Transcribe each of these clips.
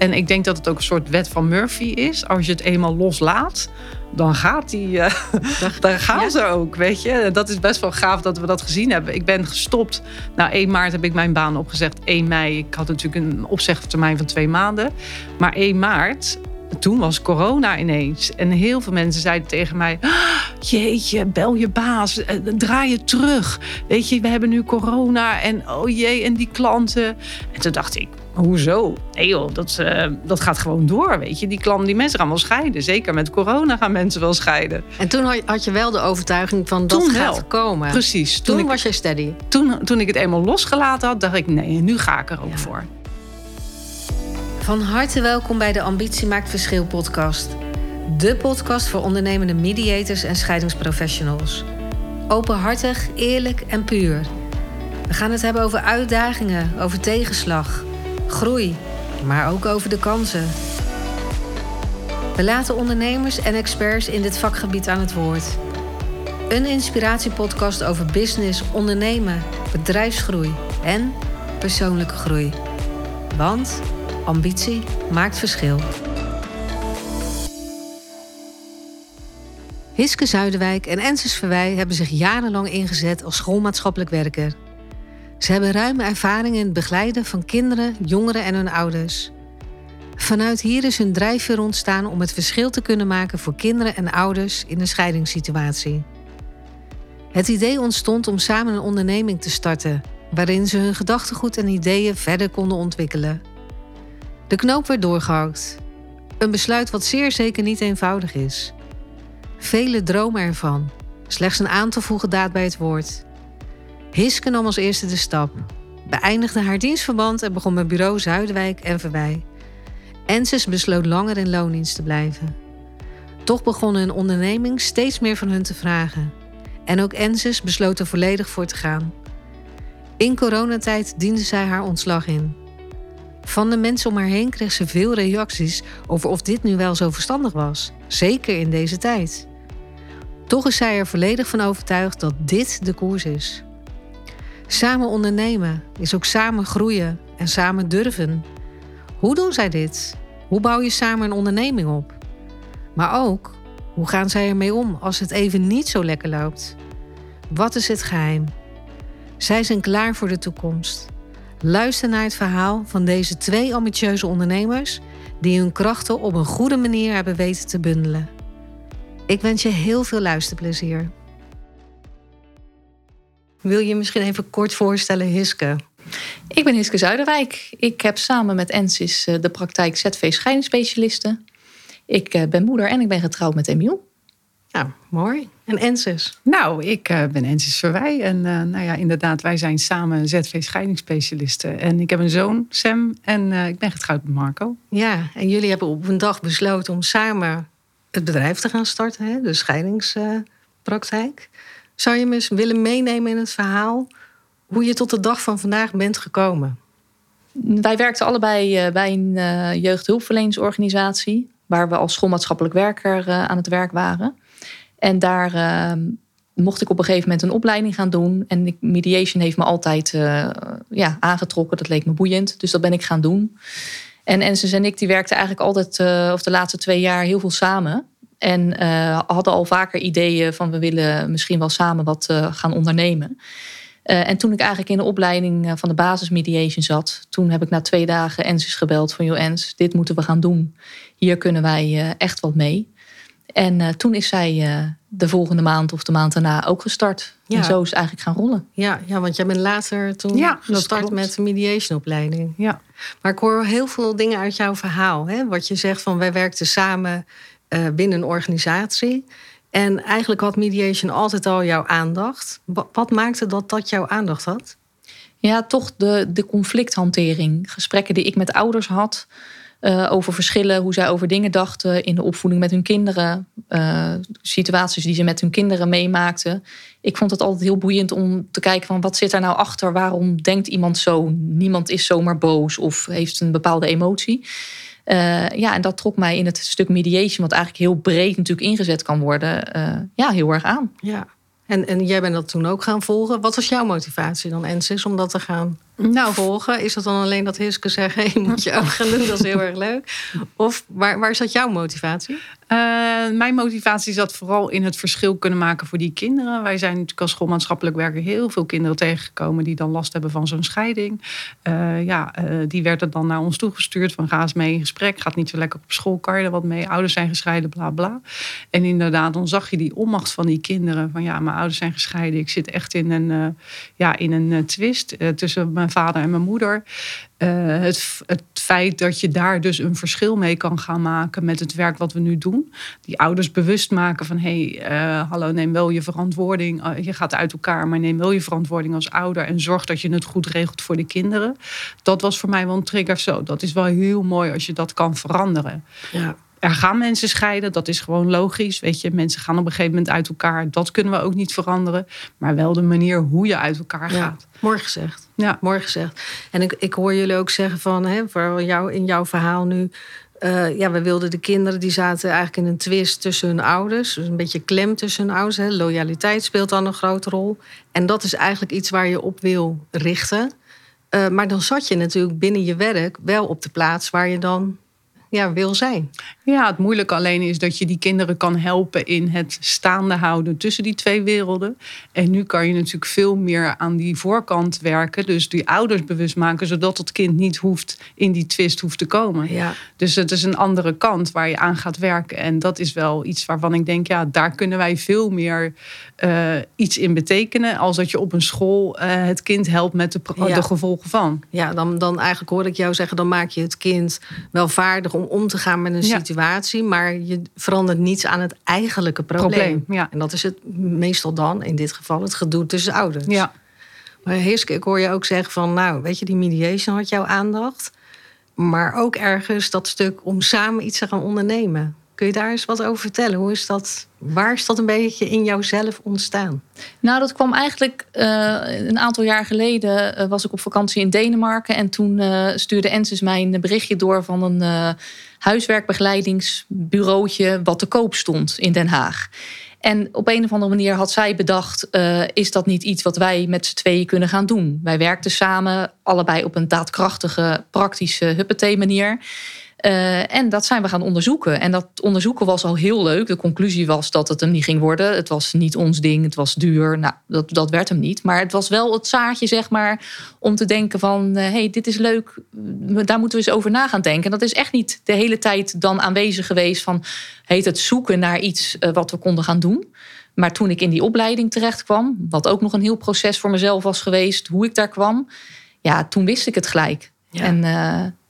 En ik denk dat het ook een soort wet van Murphy is. Als je het eenmaal loslaat, dan gaat die, uh, dan gaan ze ook, weet je. Dat is best wel gaaf dat we dat gezien hebben. Ik ben gestopt. Nou, 1 maart heb ik mijn baan opgezegd. 1 mei, ik had natuurlijk een opzegtermijn van twee maanden. Maar 1 maart toen was corona ineens. En heel veel mensen zeiden tegen mij: ah, Jeetje, bel je baas, eh, draai je terug. Weet je, we hebben nu corona en oh jee, en die klanten. En toen dacht ik: Hoezo? Nee joh, dat, uh, dat gaat gewoon door, weet je. Die klanten, die mensen gaan wel scheiden. Zeker met corona gaan mensen wel scheiden. En toen had je wel de overtuiging van dat toen gaat komen. Precies. Toen, toen was je steady. Toen, toen ik het eenmaal losgelaten had, dacht ik: Nee, nu ga ik er ook voor. Van harte welkom bij de Ambitie Maakt Verschil podcast. De podcast voor ondernemende mediators en scheidingsprofessionals. Openhartig, eerlijk en puur. We gaan het hebben over uitdagingen, over tegenslag, groei, maar ook over de kansen. We laten ondernemers en experts in dit vakgebied aan het woord. Een inspiratiepodcast over business, ondernemen, bedrijfsgroei en persoonlijke groei. Want Ambitie maakt verschil. Hiske Zuiderwijk en Ensis Verwij hebben zich jarenlang ingezet als schoolmaatschappelijk werker. Ze hebben ruime ervaring in het begeleiden van kinderen, jongeren en hun ouders. Vanuit hier is hun drijfveer ontstaan om het verschil te kunnen maken voor kinderen en ouders in een scheidingssituatie. Het idee ontstond om samen een onderneming te starten, waarin ze hun gedachtegoed en ideeën verder konden ontwikkelen. De knoop werd doorgehakt. Een besluit wat zeer zeker niet eenvoudig is. Vele dromen ervan, slechts een aan te voegen daad bij het woord. Hiske nam als eerste de stap, beëindigde haar dienstverband en begon met bureau Zuidwijk en Verwij. Ensis besloot langer in loondienst te blijven. Toch begon hun onderneming steeds meer van hun te vragen. En ook Ensis besloot er volledig voor te gaan. In coronatijd diende zij haar ontslag in. Van de mensen om haar heen kreeg ze veel reacties over of dit nu wel zo verstandig was, zeker in deze tijd. Toch is zij er volledig van overtuigd dat dit de koers is. Samen ondernemen is ook samen groeien en samen durven. Hoe doen zij dit? Hoe bouw je samen een onderneming op? Maar ook, hoe gaan zij ermee om als het even niet zo lekker loopt? Wat is het geheim? Zij zijn klaar voor de toekomst. Luister naar het verhaal van deze twee ambitieuze ondernemers die hun krachten op een goede manier hebben weten te bundelen. Ik wens je heel veel luisterplezier. Wil je misschien even kort voorstellen, Hiske? Ik ben Hiske Zuiderwijk. Ik heb samen met Ensis eh, de praktijk ZV scheidingsspecialisten. Ik eh, ben moeder en ik ben getrouwd met Emiel. Ja, mooi. En Ensis? Nou, ik uh, ben Ensis Verwij. En uh, nou ja, inderdaad, wij zijn samen ZV-scheidingsspecialisten. En ik heb een zoon, Sam, en uh, ik ben getrouwd met Marco. Ja, en jullie hebben op een dag besloten om samen het bedrijf te gaan starten, hè? de scheidingspraktijk. Zou je me eens willen meenemen in het verhaal hoe je tot de dag van vandaag bent gekomen? Wij werkten allebei bij een jeugdhulpverleningsorganisatie, waar we als schoolmaatschappelijk werker aan het werk waren. En daar uh, mocht ik op een gegeven moment een opleiding gaan doen. En mediation heeft me altijd ja, aangetrokken. Dat leek me boeiend. Dus dat ben ik gaan doen. En Ensis en ik die werkten eigenlijk altijd, of de laatste twee jaar, heel veel samen. En hadden al vaker ideeën van we willen misschien wel samen wat gaan ondernemen. en toen ik eigenlijk in de opleiding van de basismediation zat, toen heb ik na twee dagen Ensis gebeld van joh Ens, dit moeten we gaan doen. Hier kunnen wij echt wat mee. En toen is zij de volgende maand of de maand daarna ook gestart. Ja. En zo is het eigenlijk gaan rollen. Ja, ja want jij bent later toen ja, gestart met de mediationopleiding. Ja. Maar ik hoor heel veel dingen uit jouw verhaal. Hè? Wat je zegt van wij werkten samen uh, binnen een organisatie. En eigenlijk had mediation altijd al jouw aandacht. Wat, maakte dat dat jouw aandacht had? Ja, toch de, de conflicthantering. Gesprekken die ik met ouders had. Uh, over verschillen, hoe zij over dingen dachten in de opvoeding met hun kinderen, uh, situaties die ze met hun kinderen meemaakten. Ik vond het altijd heel boeiend om te kijken van wat zit er nou achter? Waarom denkt iemand zo? Niemand is zomaar boos of heeft een bepaalde emotie. Uh, ja, en dat trok mij in het stuk mediation, wat eigenlijk heel breed natuurlijk ingezet kan worden, ja, heel erg aan. Ja. En, en jij bent dat toen ook gaan volgen. Wat was jouw motivatie dan, Ensis, om dat te gaan nou, volgen? Is dat dan alleen dat Hiske zegt, hey, moet je ook doen, dat is heel erg leuk? Of waar, waar zat jouw motivatie? Uh, mijn motivatie zat vooral in het verschil kunnen maken voor die kinderen. Wij zijn natuurlijk als schoolmaatschappelijk werker heel veel kinderen tegengekomen die dan last hebben van zo'n scheiding. Uh, ja, uh, die werden dan naar ons toegestuurd van ga eens mee in gesprek. Gaat niet zo lekker op school, kan je er wat mee? Ouders zijn gescheiden, bla bla. En inderdaad, dan zag je die onmacht van die kinderen. Van ja, mijn ouders zijn gescheiden. Ik zit echt in een, ja, in een twist tussen mijn vader en mijn moeder. het, het feit dat je daar dus een verschil mee kan gaan maken met het werk wat we nu doen. Die ouders bewust maken van hé, hey, uh, hallo, neem wel je verantwoording. Uh, je gaat uit elkaar, maar neem wel je verantwoording als ouder. En zorg dat je het goed regelt voor de kinderen. Dat was voor mij wel een trigger zo. Dat is wel heel mooi als je dat kan veranderen. Ja er gaan mensen scheiden, dat is gewoon logisch. Weet je, mensen gaan op een gegeven moment uit elkaar. Dat kunnen we ook niet veranderen. Maar wel de manier hoe je uit elkaar gaat. Mooi gezegd. Ja. Mooi gezegd. En ik, ik hoor jullie ook zeggen van, hè, voor jou, in jouw verhaal nu. Uh, ja, we wilden de kinderen, die zaten eigenlijk in een twist tussen hun ouders. Dus een beetje klem tussen hun ouders. Hè. Loyaliteit speelt dan een grote rol. En dat is eigenlijk iets waar je op wil richten. Uh, maar dan zat je natuurlijk binnen je werk wel op de plaats waar je dan ja, wil zijn. Ja, het moeilijke alleen is dat je die kinderen kan helpen in het staande houden tussen die twee werelden. En nu kan je natuurlijk veel meer aan die voorkant werken. Dus die ouders bewust maken, zodat het kind niet hoeft in die twist hoeft te komen. Ja. Dus het is een andere kant waar je aan gaat werken. En dat is wel iets waarvan ik denk, ja, daar kunnen wij veel meer uh, iets in betekenen. Als dat je op een school uh, het kind helpt met de, ja. de, gevolgen van. Ja, dan, dan eigenlijk hoor ik jou zeggen, dan maak je het kind wel vaardig om om te gaan met een ja. situatie. Maar je verandert niets aan het eigenlijke probleem. probleem ja. En dat is het meestal dan, in dit geval, het gedoe tussen ouders. Ja. Maar Hiske, ik hoor je ook zeggen van, nou, weet je, die mediation had jouw aandacht. Maar ook ergens dat stuk om samen iets te gaan ondernemen. Kun je daar eens wat over vertellen? Hoe is dat, waar is dat een beetje in jouzelf ontstaan? Nou, dat kwam eigenlijk uh, een aantal jaar geleden. Uh, was ik op vakantie in Denemarken. En toen uh, stuurde Ensis mij een berichtje door van een huiswerkbegeleidingsbureautje. wat te koop stond in Den Haag. En op een of andere manier had zij bedacht: is dat niet iets wat wij met z'n tweeën kunnen gaan doen? Wij werkten samen, allebei op een daadkrachtige, praktische huppetee-manier. Uh, en dat zijn we gaan onderzoeken. En dat onderzoeken was al heel leuk. De conclusie was dat het hem niet ging worden. Het was niet ons ding, het was duur. Nou, dat, dat werd hem niet. Maar het was wel het zaadje, zeg maar, om te denken van... hé, uh, hey, dit is leuk, daar moeten we eens over na gaan denken. En dat is echt niet de hele tijd dan aanwezig geweest van... heet het zoeken naar iets uh, wat we konden gaan doen. Maar toen ik in die opleiding terecht kwam... wat ook nog een heel proces voor mezelf was geweest, hoe ik daar kwam... ja, toen wist ik het gelijk. Ja. En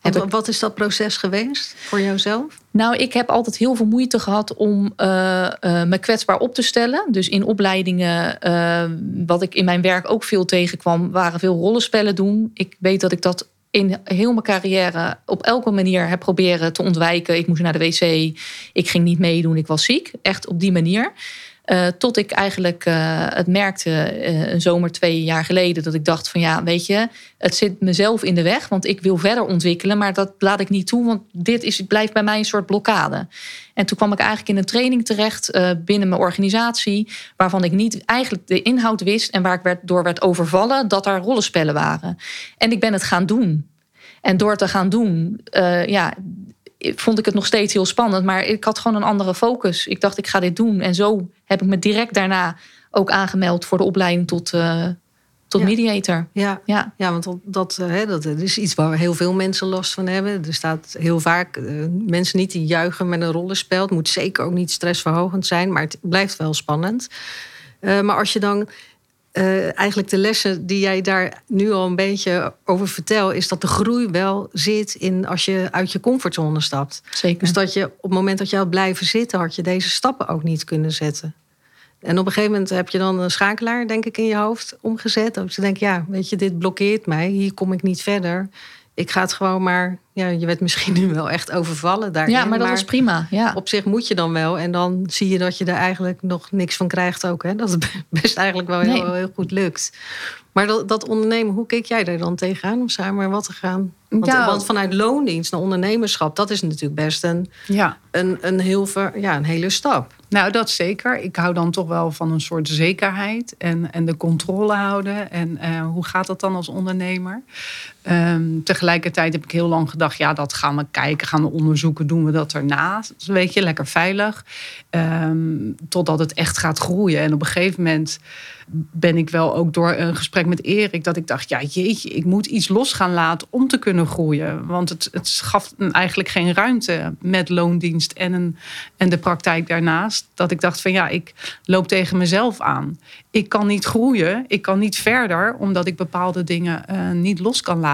wat, wat is dat proces geweest voor jouzelf? Nou, ik heb altijd heel veel moeite gehad om uh, uh, me kwetsbaar op te stellen. Dus in opleidingen, uh, wat ik in mijn werk ook veel tegenkwam, waren veel rollenspellen doen. Ik weet dat ik dat in heel mijn carrière op elke manier heb proberen te ontwijken. Ik moest naar de wc, ik ging niet meedoen, ik was ziek. Echt op die manier. Uh, tot ik eigenlijk uh, het merkte uh, een zomer twee jaar geleden. Dat ik dacht van ja, weet je, het zit mezelf in de weg. Want ik wil verder ontwikkelen. Maar dat laat ik niet toe. Want dit is, blijft bij mij een soort blokkade. En toen kwam ik eigenlijk in een training terecht binnen mijn organisatie. Waarvan ik niet eigenlijk de inhoud wist. En waar ik werd, door werd overvallen. Dat daar rollenspellen waren. En ik ben het gaan doen. En door te gaan doen, ja, vond ik het nog steeds heel spannend. Maar ik had gewoon een andere focus. Ik dacht, ik ga dit doen. En zo heb ik me direct daarna ook aangemeld voor de opleiding tot, uh, tot mediator. Ja, ja. ja want dat, eh, hè, dat is iets waar heel veel mensen last van hebben. Er staat heel vaak uh, mensen niet die juichen met een rollenspel. Het moet zeker ook niet stressverhogend zijn, maar het blijft wel spannend. Uh, maar als je dan uh, eigenlijk de lessen die jij daar nu al een beetje over vertelt, is dat de groei wel zit in als je uit je comfortzone stapt. Zeker. Dus dat je op het moment dat je had blijven zitten, had je deze stappen ook niet kunnen zetten. En op een gegeven moment heb je dan een schakelaar, denk ik, in je hoofd omgezet. Dat je denkt, ja, weet je, dit blokkeert mij, hier kom ik niet verder ik ga het gewoon maar. Ja, je werd misschien nu wel echt overvallen daarin. Ja, maar dat is prima. Ja. Op zich moet je dan wel. En dan zie je dat je er eigenlijk nog niks van krijgt ook. Hè? Dat het best eigenlijk wel heel, heel goed lukt. Maar dat, dat, ondernemen, hoe keek jij daar dan tegenaan om samen wat te gaan? Want, ja. want, vanuit loondienst naar ondernemerschap, dat is natuurlijk best een, ja. een, een, heel ver, ja, een hele stap. Nou, dat zeker. Ik hou dan toch wel van een soort zekerheid en, en de controle houden. En uh, hoe gaat dat dan als ondernemer? Um, tegelijkertijd heb ik heel lang gedacht, ja, dat gaan we kijken, gaan we onderzoeken, doen we dat. Dus weet je, lekker veilig. Um, totdat het echt gaat groeien. En op een gegeven moment ben ik wel ook door een gesprek met Erik dat ik dacht, ja jeetje, ik moet iets los gaan laten om te kunnen groeien. Want het, het gaf eigenlijk geen ruimte met loondienst en, een, en de praktijk daarnaast. Dat ik dacht van ja, ik loop tegen mezelf aan. Ik kan niet groeien, ik kan niet verder, omdat ik bepaalde dingen uh, niet los kan laten.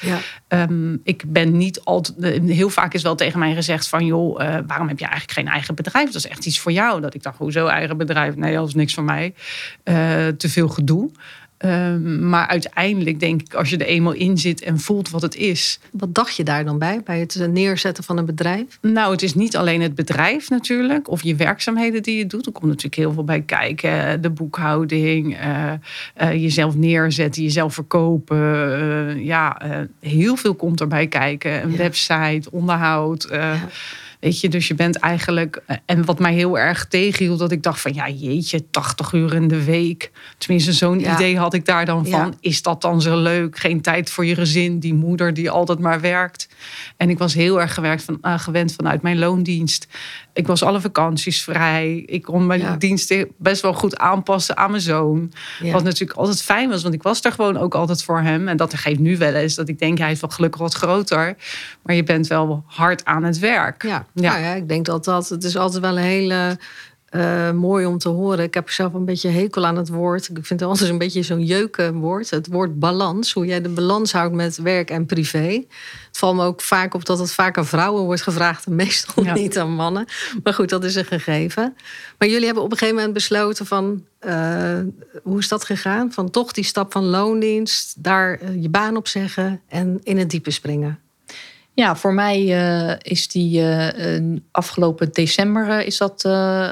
Ja. Um, ik ben niet altijd, heel vaak is wel tegen mij gezegd van joh, uh, waarom heb je eigenlijk geen eigen bedrijf? Dat is echt iets voor jou. Dat ik dacht, hoezo eigen bedrijf? Nee, dat is niks voor mij. Uh, te veel gedoe. Um, maar uiteindelijk denk ik, als je er eenmaal in zit en voelt wat het is. Wat dacht je daar dan bij, bij het neerzetten van een bedrijf? Nou, het is niet alleen het bedrijf natuurlijk, of je werkzaamheden die je doet. Er komt natuurlijk heel veel bij kijken. De boekhouding, uh, uh, jezelf neerzetten, jezelf verkopen. Uh, ja, heel veel komt erbij kijken. Een ja. website, onderhoud. Ja. Weet je, dus je bent eigenlijk. Eh, en wat mij heel erg tegenhield, dat ik dacht van ja, jeetje, 80 uur in de week. Tenminste, zo'n ja. idee had ik daar dan van. Ja. Is dat dan zo leuk? Geen tijd voor je gezin, die moeder die altijd maar werkt. En ik was heel erg gewerkt van, uh, gewend vanuit mijn loondienst. Ik was alle vakanties vrij. Ik kon mijn ja. diensten best wel goed aanpassen aan mijn zoon. Wat natuurlijk altijd fijn was, want ik was er gewoon ook altijd voor hem. En dat geeft nu wel eens dat ik denk, hij is wel gelukkig wat groter. Maar je bent wel hard aan het werk. Ja, ja. Nou ja ik denk dat dat, het is altijd wel een hele uh, mooi om te horen. Ik heb zelf een beetje hekel aan het woord. Ik vind het altijd een beetje zo'n jeukenwoord. Het woord balans. Hoe jij de balans houdt met werk en privé. Het valt me ook vaak op dat het vaak aan vrouwen wordt gevraagd. En meestal ja. niet aan mannen. Maar goed, dat is een gegeven. Maar jullie hebben op een gegeven moment besloten van... Uh, hoe is dat gegaan? Van toch die stap van loondienst. Daar uh, je baan op zeggen en in het diepe springen. Ja, voor mij uh, is die uh, afgelopen december uh, is dat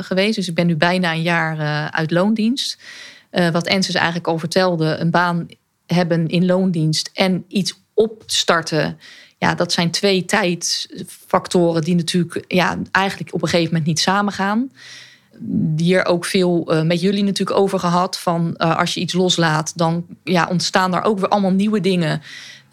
geweest. Dus ik ben nu bijna een jaar uit loondienst. wat Ensis eigenlijk al vertelde, een baan hebben in loondienst en iets opstarten. Ja, dat zijn twee tijdsfactoren die natuurlijk ja, eigenlijk op een gegeven moment niet samengaan. Hier ook veel met jullie natuurlijk over gehad. Van als je iets loslaat, dan ja, ontstaan er ook weer allemaal nieuwe dingen.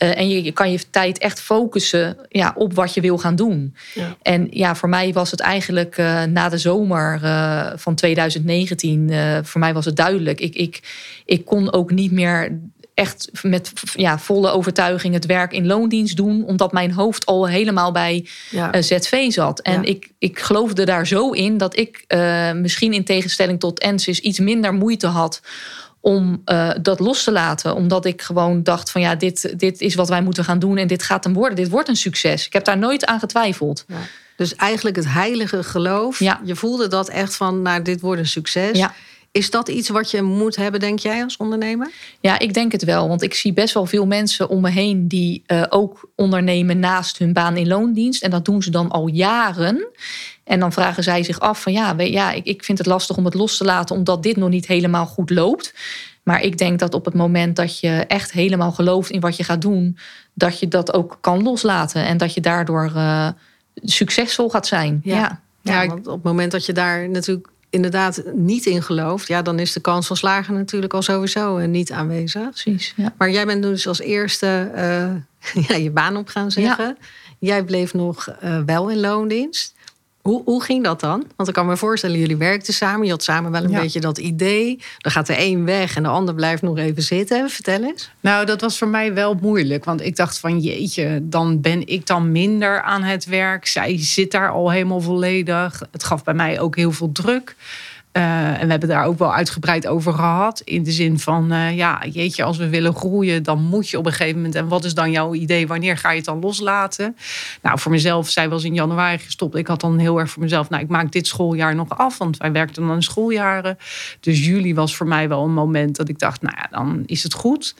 Uh, en je, je, kan je tijd echt focussen ja, op wat je wil gaan doen. Ja. En ja, voor mij was het eigenlijk uh, na de zomer uh, van 2019, voor mij was het duidelijk. Ik, ik, ik kon ook niet meer echt met ja, volle overtuiging het werk in loondienst doen, omdat mijn hoofd al helemaal bij ja. ZV zat. En ik, ik geloofde daar zo in dat ik misschien in tegenstelling tot Ensis iets minder moeite had om uh, dat los te laten. Omdat ik gewoon dacht van ja, dit, dit is wat wij moeten gaan doen en dit gaat hem worden. Dit wordt een succes. Ik heb daar nooit aan getwijfeld. Ja. Dus eigenlijk het heilige geloof. Ja. Je voelde dat echt van, nou, dit wordt een succes. Ja. Is dat iets wat je moet hebben, denk jij, als ondernemer? Ja, ik denk het wel. Want ik zie best wel veel mensen om me heen die uh, ook ondernemen naast hun baan in loondienst. En dat doen ze dan al jaren. En dan vragen zij zich af van ja, ja ik, ik vind het lastig om het los te laten, omdat dit nog niet helemaal goed loopt. Maar ik denk dat op het moment dat je echt helemaal gelooft in wat je gaat doen, dat je dat ook kan loslaten. En dat je daardoor uh, succesvol gaat zijn. Ja. ja. Ja, want op het moment dat je daar natuurlijk inderdaad niet in gelooft, ja, dan is de kans van slagen natuurlijk al sowieso niet aanwezig. Precies. Ja. Maar jij bent dus als eerste uh, ja, je baan op gaan zeggen. Ja. Jij bleef nog uh, wel in loondienst. Hoe, hoe ging dat dan? Want ik kan me voorstellen, jullie werkten samen. Je had samen wel een ja. beetje dat idee. Dan gaat de een weg en de ander blijft nog even zitten. Vertel eens. Nou, dat was voor mij wel moeilijk. Want ik dacht van jeetje, dan ben ik dan minder aan het werk. Zij zit daar al helemaal volledig. Het gaf bij mij ook heel veel druk. Uh, en we hebben daar ook wel uitgebreid over gehad. In de zin van, uh, ja, jeetje, als we willen groeien, dan moet je op een gegeven moment. En wat is dan jouw idee? Wanneer ga je het dan loslaten? Nou, voor mezelf, zij was in januari gestopt. Ik had dan heel erg voor mezelf, nou, ik maak dit schooljaar nog af. Want wij werkten dan in schooljaren. Dus juli was voor mij wel een moment dat ik dacht, nou ja, dan is het goed.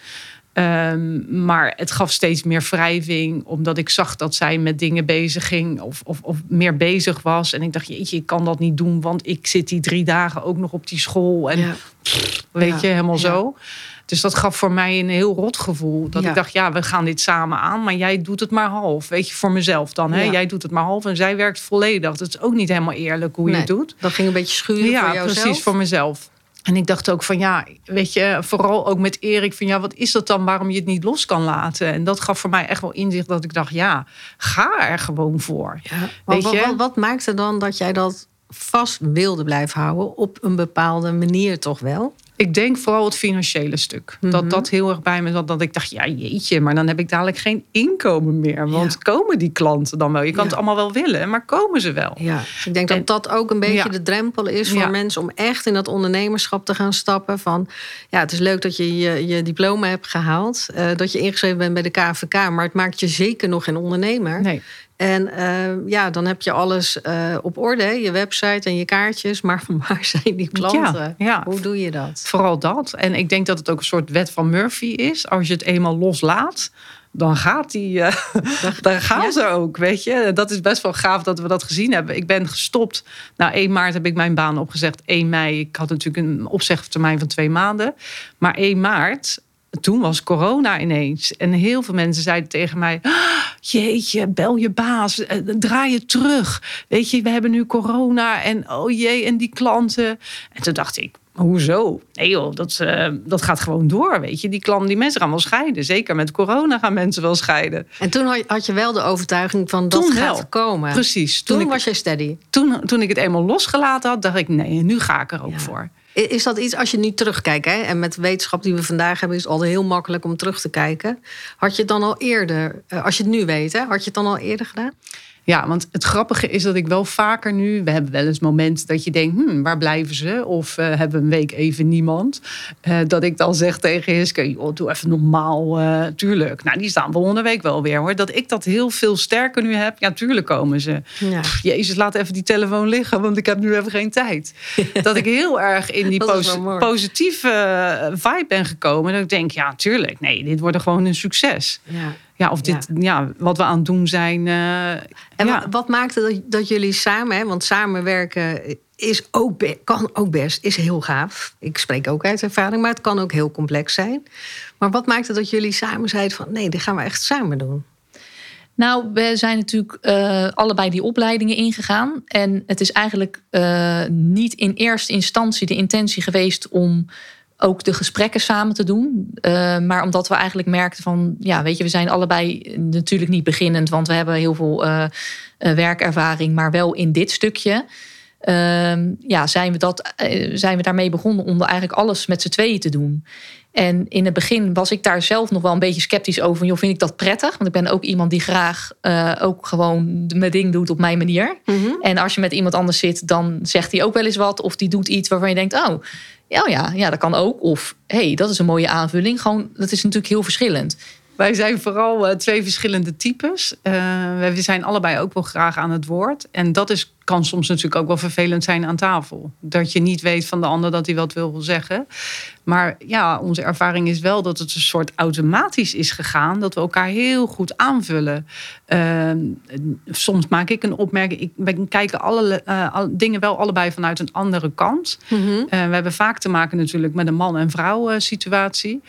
Um, maar het gaf steeds meer wrijving, omdat ik zag dat zij met dingen bezig ging of, of, of, meer bezig was. En ik dacht, jeetje, ik kan dat niet doen, want ik zit die drie dagen ook nog op die school. En ja. pff, weet ja. je, helemaal ja. zo. Dus dat gaf voor mij een heel rot gevoel. Dat ik dacht, ja, we gaan dit samen aan, maar jij doet het maar half. Weet je, voor mezelf dan. Hè? Jij doet het maar half en zij werkt volledig. Dat is ook niet helemaal eerlijk hoe je het doet. Dat ging een beetje schuren ja, voor jouzelf. precies, voor mezelf. En ik dacht ook van ja, weet je, vooral ook met Erik van ja, wat is dat dan waarom je het niet los kan laten? En dat gaf voor mij echt wel inzicht dat ik dacht ja, ga er gewoon voor. Ja, weet wat, je? Wat, wat maakte dan dat jij dat vast wilde blijven houden op een bepaalde manier toch wel? Ik denk vooral het financiële stuk. Dat mhm. dat heel erg bij me zat. Dat ik dacht, ja jeetje, maar dan heb ik dadelijk geen inkomen meer. Want komen die klanten dan wel? Je kan het allemaal wel willen, maar komen ze wel? Ja, dus ik denk dat dat ook een beetje de drempel is voor mensen... om echt in dat ondernemerschap te gaan stappen. Van, ja, het is leuk dat je je, je diploma hebt gehaald. Uh, dat je ingeschreven bent bij de KVK. Maar het maakt je zeker nog geen ondernemer. Nee. En uh, ja, dan heb je alles uh, op orde, je website en je kaartjes. Maar van waar zijn die klanten? Ja, Hoe doe je dat? Vooral dat. En ik denk dat het ook een soort wet van Murphy is. Als je het eenmaal loslaat, dan gaat die, uh, dan gaan ze ook, weet je. Dat is best wel gaaf dat we dat gezien hebben. Ik ben gestopt. Nou, 1 maart heb ik mijn baan opgezegd. 1 mei, ik had natuurlijk een opzegtermijn van twee maanden. Maar 1 maart toen was corona ineens. En heel veel mensen zeiden tegen mij: ah, Jeetje, bel je baas, eh, draai je terug. Weet je, we hebben nu corona en oh jee, en die klanten. En toen dacht ik: Hoezo? Nee joh, dat, uh, dat gaat gewoon door, weet je. Die klanten, die mensen gaan wel scheiden. Zeker met corona gaan mensen wel scheiden. En toen had je wel de overtuiging van dat toen gaat komen. Precies. Toen, toen was jij steady. Toen, toen ik het eenmaal losgelaten had, dacht ik... nee, nu ga ik er ook voor. Is dat iets, als je nu terugkijkt, hè, en met de wetenschap die we vandaag hebben, is het al heel makkelijk om terug te kijken. Had je het dan al eerder, eh, als je het nu weet, hè, had je het dan al eerder gedaan? Ja, want het grappige is dat ik wel vaker nu... We hebben wel eens momenten dat je denkt, hmm, waar blijven ze? Of uh, hebben een week even niemand. Uh, dat ik dan zeg tegen Hiske, joh, doe even normaal. Uh, tuurlijk. Nou, die staan volgende week wel weer hoor. Dat ik dat heel veel sterker nu heb. Ja, tuurlijk komen ze. Ja. jezus, laat even die telefoon liggen, want ik heb nu even geen tijd. dat ik heel erg in die positieve vibe ben gekomen. Dat ik denk, ja, tuurlijk. Nee, dit wordt gewoon een succes. Ja. Ja, of dit, ja. wat we aan het doen zijn. Uh, en ja. wat, maakte dat, dat jullie samen, hè, want samenwerken is ook, kan ook best, is heel gaaf. Ik spreek ook uit ervaring, maar het kan ook heel complex zijn. Maar wat maakte dat jullie samen zeiden van nee, dit gaan we echt samen doen? Nou, we zijn natuurlijk uh, allebei die opleidingen ingegaan. En het is eigenlijk uh, niet in eerste instantie de intentie geweest om ook de gesprekken samen te doen. Uh, maar omdat we eigenlijk merkten van, ja, weet je, we zijn allebei natuurlijk niet beginnend, want we hebben heel veel uh, werkervaring, maar wel in dit stukje. Uh, ja, zijn we, dat, zijn we daarmee begonnen om eigenlijk alles met z'n tweeën te doen. En in het begin was ik daar zelf nog wel een beetje sceptisch over. Joh, vind ik dat prettig? Want ik ben ook iemand die graag uh, ook gewoon mijn ding doet op mijn manier. Mm -hmm. En als je met iemand anders zit, dan zegt hij ook wel eens wat. Of die doet iets waarvan je denkt, oh, ja, ja, ja dat kan ook. Of hey, dat is een mooie aanvulling. Gewoon, dat is natuurlijk heel verschillend. Wij zijn vooral uh, twee verschillende types. Uh, we zijn allebei ook wel graag aan het woord. En dat is, kan soms natuurlijk ook wel vervelend zijn aan tafel. Dat je niet weet van de ander dat hij wat wil zeggen. Maar ja, onze ervaring is wel dat het een soort automatisch is gegaan. Dat we elkaar heel goed aanvullen. Uh, soms maak ik een opmerking. Ik, we kijken alle, uh, dingen wel allebei vanuit een andere kant. Mm -hmm. we hebben vaak te maken natuurlijk met een man- en vrouw situatie.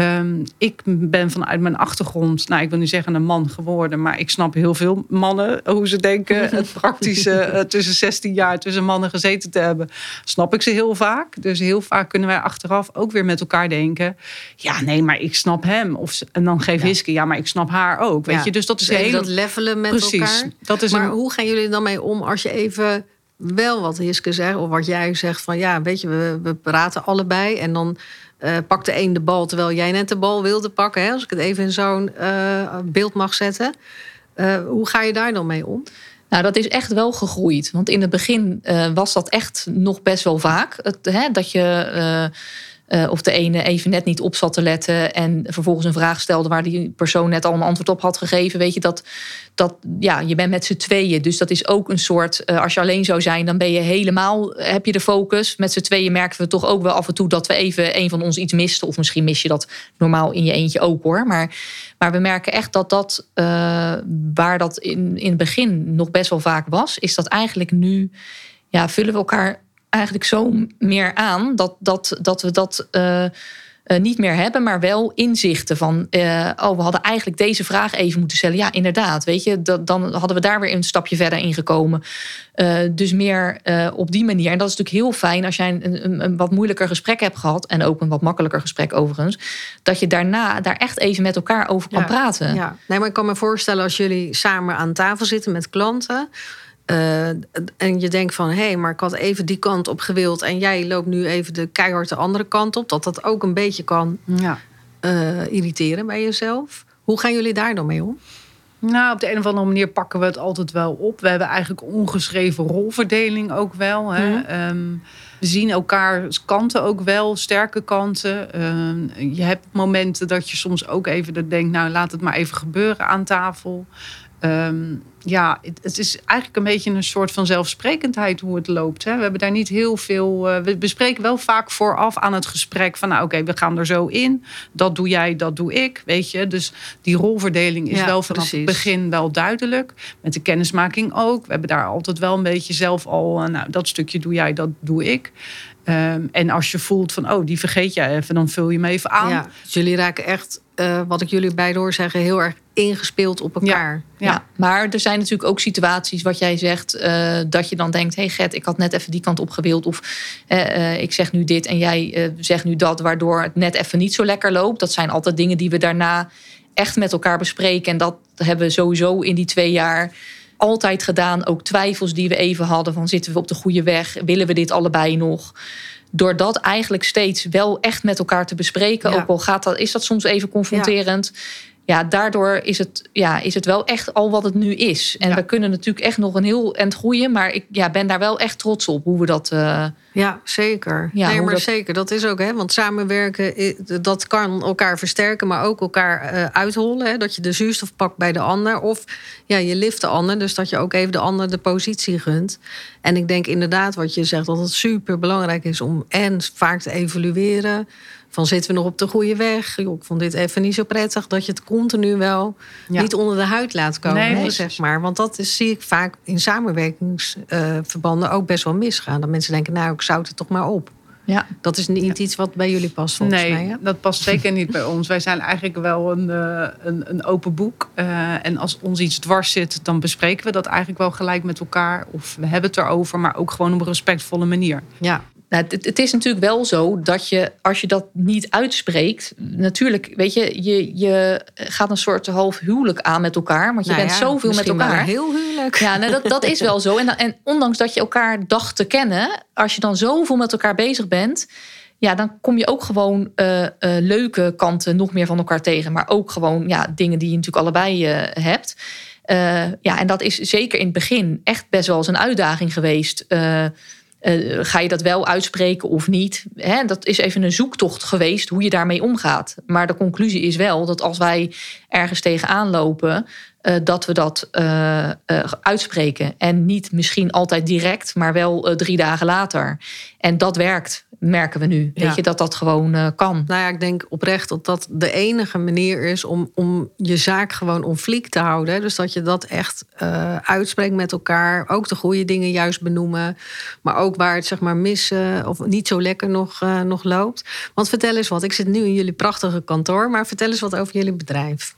Um, ik ben vanuit mijn achtergrond, nou ik wil niet zeggen een man geworden, maar ik snap heel veel mannen hoe ze denken. Het praktische uh, tussen 16 jaar tussen mannen gezeten te hebben, snap ik ze heel vaak. Dus heel vaak kunnen wij achteraf ook weer met elkaar denken: ja, nee, maar ik snap hem. Of, en dan geef ja. Hiske, ja, maar ik snap haar ook. Weet je, dus dat is heel. Dat levelen met Precies, elkaar. Dat is maar een... hoe gaan jullie dan mee om als je even wel wat Hiske zegt, of wat jij zegt van ja, weet je, we, we praten allebei en dan uh, pakte een de bal terwijl jij net de bal wilde pakken. Hè? Als ik het even in zo'n uh, beeld mag zetten. Uh, hoe ga je daar dan mee om? Nou, dat is echt wel gegroeid. Want in het begin was dat echt nog best wel vaak. Het, hè, dat je uh, of de ene even net niet op zat te letten en vervolgens een vraag stelde waar die persoon net al een antwoord op had gegeven. Weet je dat, dat ja, je bent met z'n tweeën. Dus dat is ook een soort, uh, als je alleen zou zijn, dan ben je helemaal, heb je de focus. Met z'n tweeën merken we toch ook wel af en toe dat we even een van ons iets misten. Of misschien mis je dat normaal in je eentje ook hoor. Maar, maar we merken echt dat dat, waar dat in, in het begin nog best wel vaak was, is dat eigenlijk nu, ja, vullen we elkaar eigenlijk zo meer aan dat, dat, dat we dat. Uh, eh, niet meer hebben, maar wel inzichten van, uh, oh, we hadden eigenlijk deze vraag even moeten stellen. Ja, inderdaad, weet je, dat, dan hadden we daar weer een stapje verder in gekomen. Dus meer op die manier. En dat is natuurlijk heel fijn als jij een, een, een, wat moeilijker gesprek hebt gehad, en ook een wat makkelijker gesprek overigens, dat je daarna daar echt even met elkaar over kan praten. Ja, nee, maar ik kan me voorstellen als jullie samen aan tafel zitten met klanten. Uh, en je denkt van, hé, hey, maar ik had even die kant op gewild... en jij loopt nu even de keihard de andere kant op... dat dat ook een beetje kan ja. uh, irriteren bij jezelf. Hoe gaan jullie daar dan mee om? Nou, op de een of andere manier pakken we het altijd wel op. We hebben eigenlijk ongeschreven rolverdeling ook wel. Hè. Mm. Um, we zien elkaars kanten ook wel, sterke kanten. Uh, je hebt momenten dat je soms ook even denkt... nou, laat het maar even gebeuren aan tafel. Um, ja, het, is eigenlijk een beetje een soort van zelfsprekendheid hoe het loopt. Hè. We hebben daar niet heel veel. Uh, we bespreken wel vaak vooraf aan het gesprek van, nou oké, we gaan er zo in. Dat doe jij, dat doe ik, weet je. Dus die rolverdeling is wel vanaf het begin wel duidelijk. Met de kennismaking ook. We hebben daar altijd wel een beetje zelf al, uh, nou dat stukje doe jij, dat doe ik. Um, en als je voelt van, oh, die vergeet jij even, dan vul je me even aan. Ja, dus jullie raken echt, uh, wat ik jullie bij hoor zeggen, heel erg ingespeeld op elkaar. Ja, ja. maar er zijn natuurlijk ook situaties wat jij zegt, uh, dat je dan denkt: hé hey Gert, ik had net even die kant opgewild. Of uh, ik zeg nu dit en jij zegt nu dat, waardoor het net even niet zo lekker loopt. Dat zijn altijd dingen die we daarna echt met elkaar bespreken. En dat hebben we sowieso in die twee jaar altijd gedaan. Ook twijfels die we even hadden: van zitten we op de goede weg? Willen we dit allebei nog? Door dat eigenlijk steeds wel echt met elkaar te bespreken, ook al gaat dat, is dat soms even confronterend ja, daardoor is het, ja, is het wel echt al wat het nu is. En we kunnen natuurlijk echt nog een heel eind groeien. Maar ik ja, ben daar wel echt trots op hoe we dat. Uh, ja, zeker. Ja, nee, maar dat... zeker. Dat is ook, hè? Want samenwerken, dat kan elkaar versterken, maar ook elkaar uh, uithollen. Hè? Dat je de zuurstof pakt bij de ander. Of ja, je lift de ander. Dus dat je ook even de ander de positie gunt. En ik denk inderdaad wat je zegt, dat het super belangrijk is om en vaak te evalueren. Van zitten we nog op de goede weg? ik vond dit even niet zo prettig. Dat je het continu wel niet onder de huid laat komen. Nee, zeg maar. Want dat is, zie ik vaak in samenwerkingsverbanden ook best wel misgaan. Dat mensen denken, nou, ik zout het toch maar op. Ja. Dat is niet iets wat bij jullie past, volgens nee, mij. Nee, dat past zeker niet bij ons. Wij zijn eigenlijk wel een, eh, een, een open boek. Uh, en als ons iets dwars zit, dan bespreken we dat eigenlijk wel gelijk met elkaar. Of we hebben het erover, maar ook gewoon op een respectvolle manier. Ja, nou, het, het, is natuurlijk wel zo dat je, als je dat niet uitspreekt, natuurlijk, weet je, je, je gaat een soort half huwelijk aan met elkaar. Want je nou bent zoveel met elkaar. heel huwelijk. Ja, nou, dat, dat is wel zo. En, en ondanks dat je elkaar dacht te kennen, als je dan zoveel met elkaar bezig bent. Ja, dan kom je ook gewoon uh, uh, leuke kanten nog meer van elkaar tegen. Maar ook gewoon ja, dingen die je natuurlijk allebei uh, hebt. ja, en dat is zeker in het begin echt best wel eens een uitdaging geweest. Uh, ga je dat wel uitspreken of niet? Hè, dat is even een zoektocht geweest hoe je daarmee omgaat. Maar de conclusie is wel dat als wij ergens tegenaan lopen, uh, dat we dat uh, uitspreken. En niet misschien altijd direct, maar wel drie dagen later. En dat werkt merken we nu. Weet je, dat dat gewoon uh, kan. Nou ja, ik denk oprecht dat dat de enige manier is om, om je zaak gewoon om fliek te houden. Dus dat je dat echt uh, uitspreekt met elkaar. Ook de goede dingen juist benoemen. Maar ook waar het zeg maar mis uh, of niet zo lekker nog, nog loopt. Want vertel eens wat. Ik zit nu in jullie prachtige kantoor. Maar vertel eens wat over jullie bedrijf.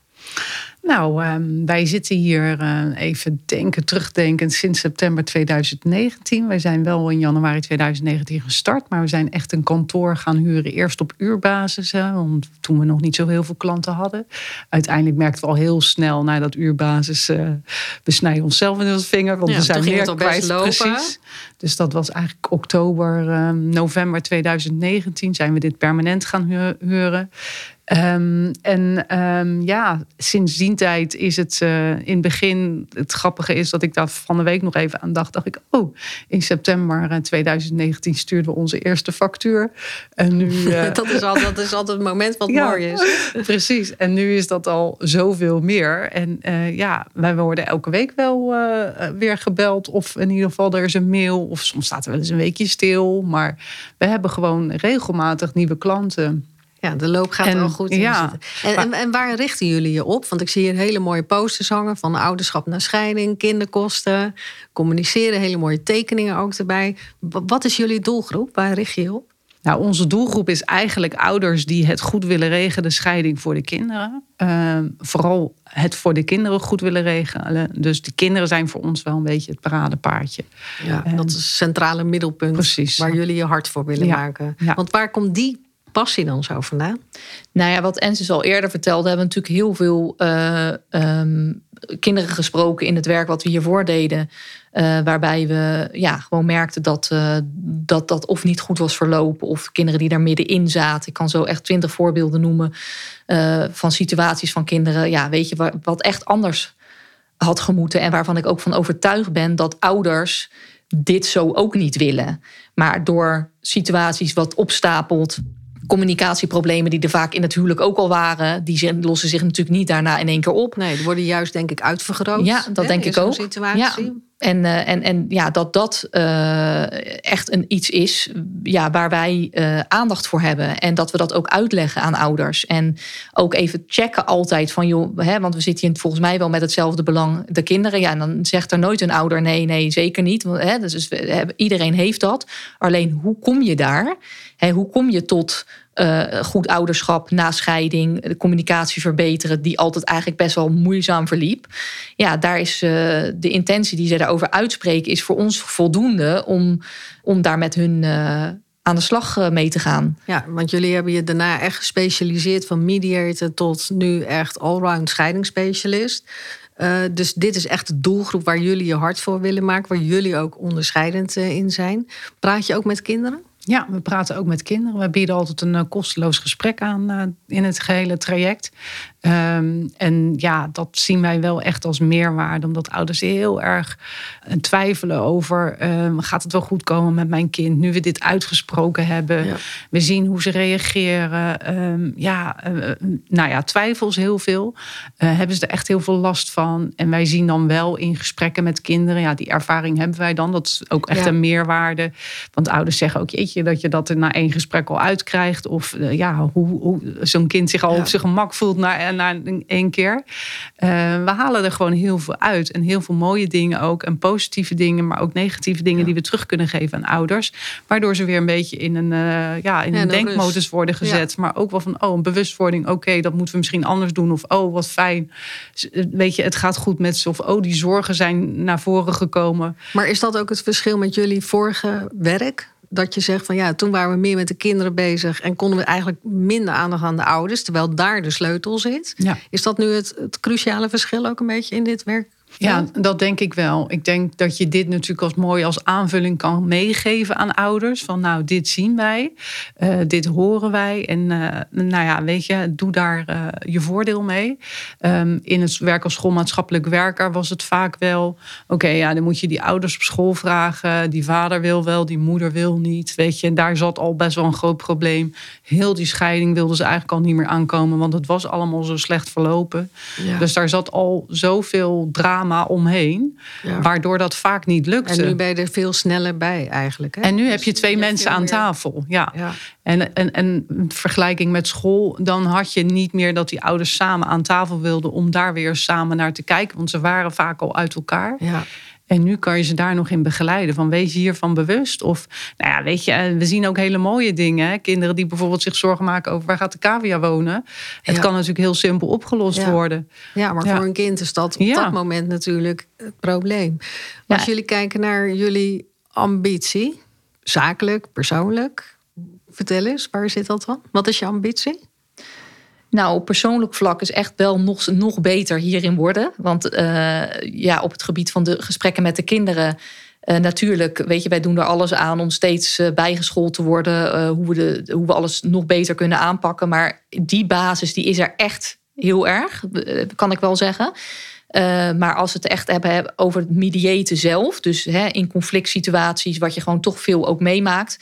Nou, um, wij zitten hier uh, even denken, terugdenken sinds september 2019. Wij zijn wel in januari 2019 gestart, maar we zijn echt een kantoor gaan huren. Eerst op uurbasis, hè, want toen we nog niet zo heel veel klanten hadden. Uiteindelijk merkten we al heel snel na dat uurbasis, uh, we snijden onszelf in de vinger, want ja, we zijn meer kwijt. Precies. Dus dat was eigenlijk oktober, uh, november 2019 zijn we dit permanent gaan huren. Um, en um, ja, sinds die tijd is het uh, in het begin. Het grappige is dat ik daar van de week nog even aan dacht. Dacht ik, oh, in september 2019 eh, stuurden we onze eerste factuur. En nu. Uh, dat, is al, dat is altijd het moment wat ja, mooi is. Precies. En nu is dat al zoveel meer. En uh, ja, wij worden elke week wel weer gebeld. Of in ieder geval er is een mail. Of soms staat er wel eens een weekje stil. Maar we hebben gewoon regelmatig nieuwe klanten. Ja, de loop gaat al goed ja, en, en, en, waar richten jullie je op? Want ik zie hier hele mooie posters hangen van ouderschap naar scheiding, kinderkosten, communiceren, hele mooie tekeningen ook erbij. Wat is jullie doelgroep? Waar richt je je op? Nou, onze doelgroep is eigenlijk ouders die het goed willen regelen, de scheiding voor de kinderen. Ehm, vooral het voor de kinderen goed willen regelen. Dus de kinderen zijn voor ons wel een beetje het paradepaardje. Ja, dat is het centrale middelpunt Precies. waar jullie je hart voor willen Ja. maken. Ja. Want waar komt die passie dan zo vandaan? Nou ja, wat Ensis al eerder vertelde, hebben we natuurlijk heel veel eh, ehm, kinderen gesproken in het werk wat we hiervoor deden. eh, waarbij we ja, gewoon merkten dat, eh, dat dat of niet goed was verlopen, of kinderen die daar middenin zaten. Ik kan zo echt twintig voorbeelden noemen van situaties van kinderen. Ja, weet je, wa- wat echt anders had gemoeten. En waarvan ik ook van overtuigd ben dat ouders dit zo ook niet willen. Maar door situaties wat opstapelt, communicatieproblemen die er vaak in het huwelijk ook al waren, die lossen zich natuurlijk niet daarna in één keer op. Nee, die worden juist denk ik uitvergroot. Ja, dat hè, denk in ik ook. situatie. En, eh, en, en ja, dat dat eh, echt een iets is ja, waar wij eh, aandacht voor hebben. En dat we dat ook uitleggen aan ouders. En ook even checken altijd van, joh, hè, want we zitten hier volgens mij wel met hetzelfde belang, de kinderen. Ja, en dan zegt er nooit een ouder nee, nee, zeker niet. Want, hè, dus iedereen heeft dat. Alleen hoe kom je daar? Hè, hoe kom je tot eh, goed ouderschap na scheiding, de communicatie verbeteren, die altijd eigenlijk best wel moeizaam verliep. Ja, daar is eh, de intentie die ze daarover uitspreken, is voor ons voldoende om, om daar met hun eh, aan de slag mee te gaan. Ja, want jullie hebben je daarna echt gespecialiseerd van mediator tot nu echt allround scheidingsspecialist. Eh, dus dit is echt de doelgroep waar jullie je hart voor willen maken, waar jullie ook onderscheidend in zijn. Praat je ook met kinderen? Ja, we praten ook met kinderen. We bieden altijd een eh, kosteloos gesprek aan eh, in het gehele traject. Ehm, en ja, dat zien wij wel echt als meerwaarde, omdat ouders heel erg eh, twijfelen over: ehm, gaat het wel goed komen met mijn kind? Nu we dit uitgesproken hebben, Ja. we zien hoe ze reageren. Ehm, ja, eh, nou ja, twijfels heel veel. Eh, hebben ze er echt heel veel last van? En wij zien dan wel in gesprekken met kinderen, ja, die ervaring hebben wij dan. Dat is ook echt Ja. een meerwaarde. Want ouders zeggen ook, jeetje, dat je dat er na één gesprek al uitkrijgt. Of eh, ja, hoe, hoe zo'n kind zich al Ja. op zijn gemak voelt na, na één keer. Eh, we halen er gewoon heel veel uit. En heel veel mooie dingen ook. En positieve dingen, maar ook negatieve dingen Ja. die we terug kunnen geven aan ouders. Waardoor ze weer een beetje in een, eh, ja, in Ja, een denkmodus rust. worden gezet. Maar ook wel van, oh, een bewustwording. Oké, dat moeten we misschien anders doen. Of, oh, wat fijn. Weet je, het gaat goed met ze. Of, oh, die zorgen zijn naar voren gekomen. Maar is dat ook het verschil met jullie vorige werk? Dat je zegt van ja, toen waren we meer met de kinderen bezig en konden we eigenlijk minder aandacht aan de ouders, terwijl daar de sleutel zit. Ja. Is dat nu het, het cruciale verschil ook een beetje in dit werk? Ja, dat denk ik wel. Ik denk dat je dit natuurlijk als mooi als aanvulling kan meegeven aan ouders. Van nou, dit zien wij, eh, dit horen wij. En eh, nou ja, weet je, doe daar eh, je voordeel mee. Ehm, in het werk als schoolmaatschappelijk werker was het vaak wel... oké, ja, dan moet je die ouders op school vragen. Die vader wil wel, die moeder wil niet. Weet je, en daar zat al best wel een groot probleem. Heel die scheiding wilden ze eigenlijk al niet meer aankomen... want het was allemaal zo slecht verlopen. Ja. Dus daar zat al zoveel drama omheen, Ja. waardoor dat vaak niet lukte. En nu ben je er veel sneller bij eigenlijk. Hè? En nu heb Dus je twee hebt mensen aan meer- tafel. Ja. Ja. En, en, en in vergelijking met school, dan had je niet meer dat die ouders samen aan tafel wilden om daar weer samen naar te kijken. Want ze waren vaak al uit elkaar. Ja. En nu kan je ze daar nog in begeleiden. Van wees je hiervan bewust. Of, nou ja, weet je, eh, we zien ook hele mooie dingen. Hè? Kinderen die bijvoorbeeld zich zorgen maken over waar gaat de cavia wonen. Het Ja. kan natuurlijk heel simpel opgelost Ja. worden. ja, maar Ja. voor een kind is dat op dat moment natuurlijk het probleem. Als jullie kijken naar jullie ambitie, zakelijk, persoonlijk, vertel eens, waar zit dat dan? Wat is je ambitie? Nou, op persoonlijk vlak is echt wel nog, nog beter hierin worden. Want eh, ja, op het gebied van de gesprekken met de kinderen. eh, natuurlijk, weet je, wij doen er alles aan om steeds eh, bijgeschoold te worden. hoe, we de, hoe we alles nog beter kunnen aanpakken. Maar die basis, die is er echt heel erg, kan ik wel zeggen. Maar als we het echt hebben, over het mediaten zelf. Dus hè, in conflict situaties, wat je gewoon toch veel ook meemaakt.